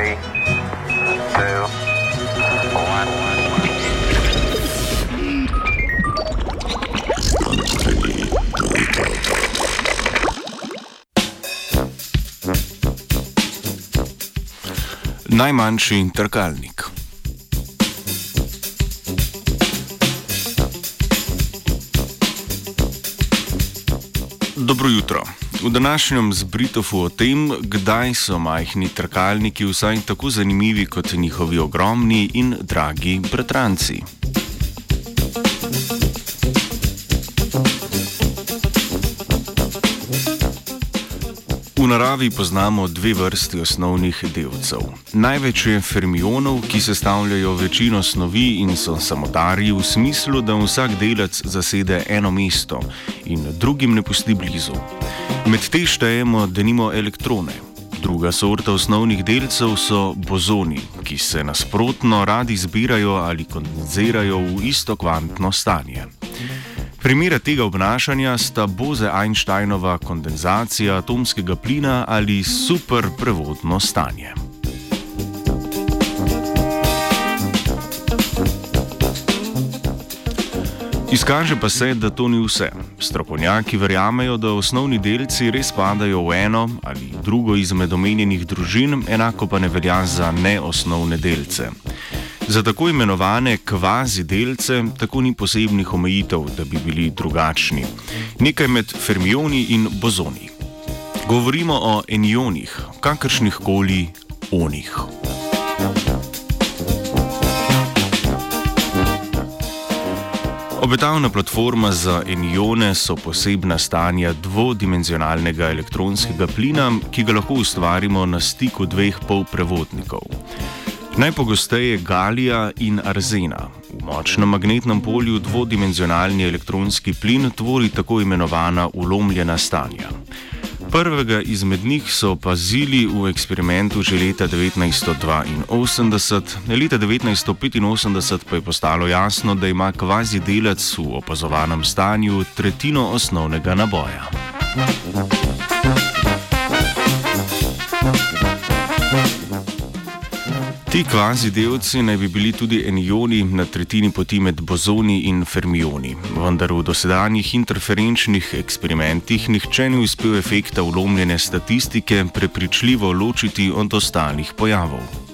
Three, two. Najmanjši trkalnik. Dobro jutro. V današnjem zbritofu o tem, kdaj so majhni trkalniki vsaj tako zanimivi kot njihovi ogromni in dragi bratranci. V naravi poznamo dve vrsti osnovnih delcev. Največ je fermionov, ki sestavljajo večino snovi in so samotarji v smislu, da vsak delec zasede eno mesto in drugim ne pusti blizu. Med te štejemo denimo elektrone. Druga sorta osnovnih delcev so bozoni, ki se nasprotno radi zbirajo ali kondenzirajo v isto kvantno stanje. Primere tega obnašanja sta Boze-Einsteinova kondenzacija atomskega plina ali superprevodno stanje. Izkaže pa se, da to ni vse. Strokovnjaki verjamejo, da osnovni delci res spadajo v eno ali drugo izmed omenjenih družin, enako pa ne velja za neosnovne delce. Za tako imenovane kvazi delce tako ni posebnih omejitev, da bi bili drugačni. Nekaj med fermioni in bozoni. Govorimo o enionih, kakršnih koli onih. Obetavna platforma za enione so posebna stanja dvodimenzionalnega elektronskega plina, ki ga lahko ustvarimo na stiku dveh polprevodnikov. Najpogosteje galija in arzena. V močnem magnetnem polju dvodimenzionalni elektronski plin tvori tako imenovana ulomljena stanja. Prvega izmed njih so opazili v eksperimentu že leta 1982, leta 1985 pa je postalo jasno, da ima kvazi delec v opazovanem stanju tretjino osnovnega naboja. Ti kvazi delci naj bi bili tudi enioni na tretjini poti med bozoni in fermioni, vendar v dosedanjih interferenčnih eksperimentih nihče ni uspel efekta ulomljene statistike prepričljivo ločiti od ostalih pojavov.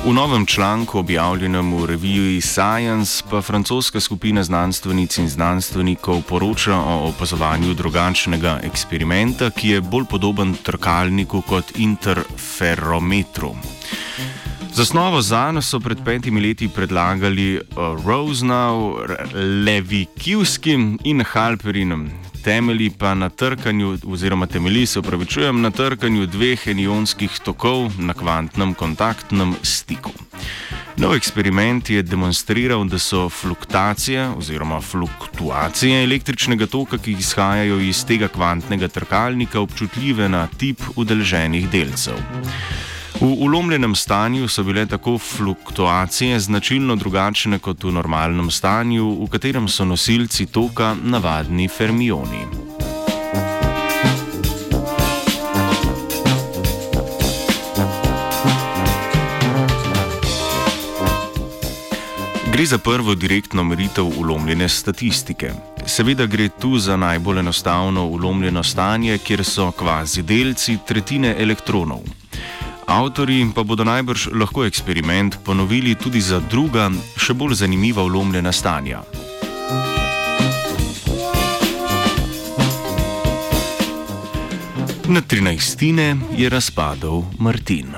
V novem članku, objavljenem v reviji Science, pa francoska skupina znanstvenic in znanstvenikov poroča o opazovanju drugačnega eksperimenta, ki je bolj podoben trkalniku kot interferometru. Zasnovo za nas so pred petimi leti predlagali uh, Rosenau, Levi Kivski in Halperin. Temelji pa na trkanju, oziroma temelji se upravičujem, na trkanju dveh enionskih tokov na kvantnem kontaktnem stiku. Nov eksperiment je demonstriral, da so fluktuacije oziroma fluktuacije električnega toka, ki izhajajo iz tega kvantnega trkalnika, občutljive na tip udeleženih delcev. V ulomljenem stanju so bile tako fluktuacije značilno drugačne kot v normalnem stanju, v katerem so nosilci toka navadni fermioni. Gre za prvo direktno meritev ulomljene statistike. Seveda gre tu za najbolj enostavno ulomljeno stanje, kjer so kvazi delci tretjine elektronov. Avtori pa bodo najbrž lahko eksperiment ponovili tudi za druga, še bolj zanimiva ulomljena stanja. Na trinajstine je razpadel Martin.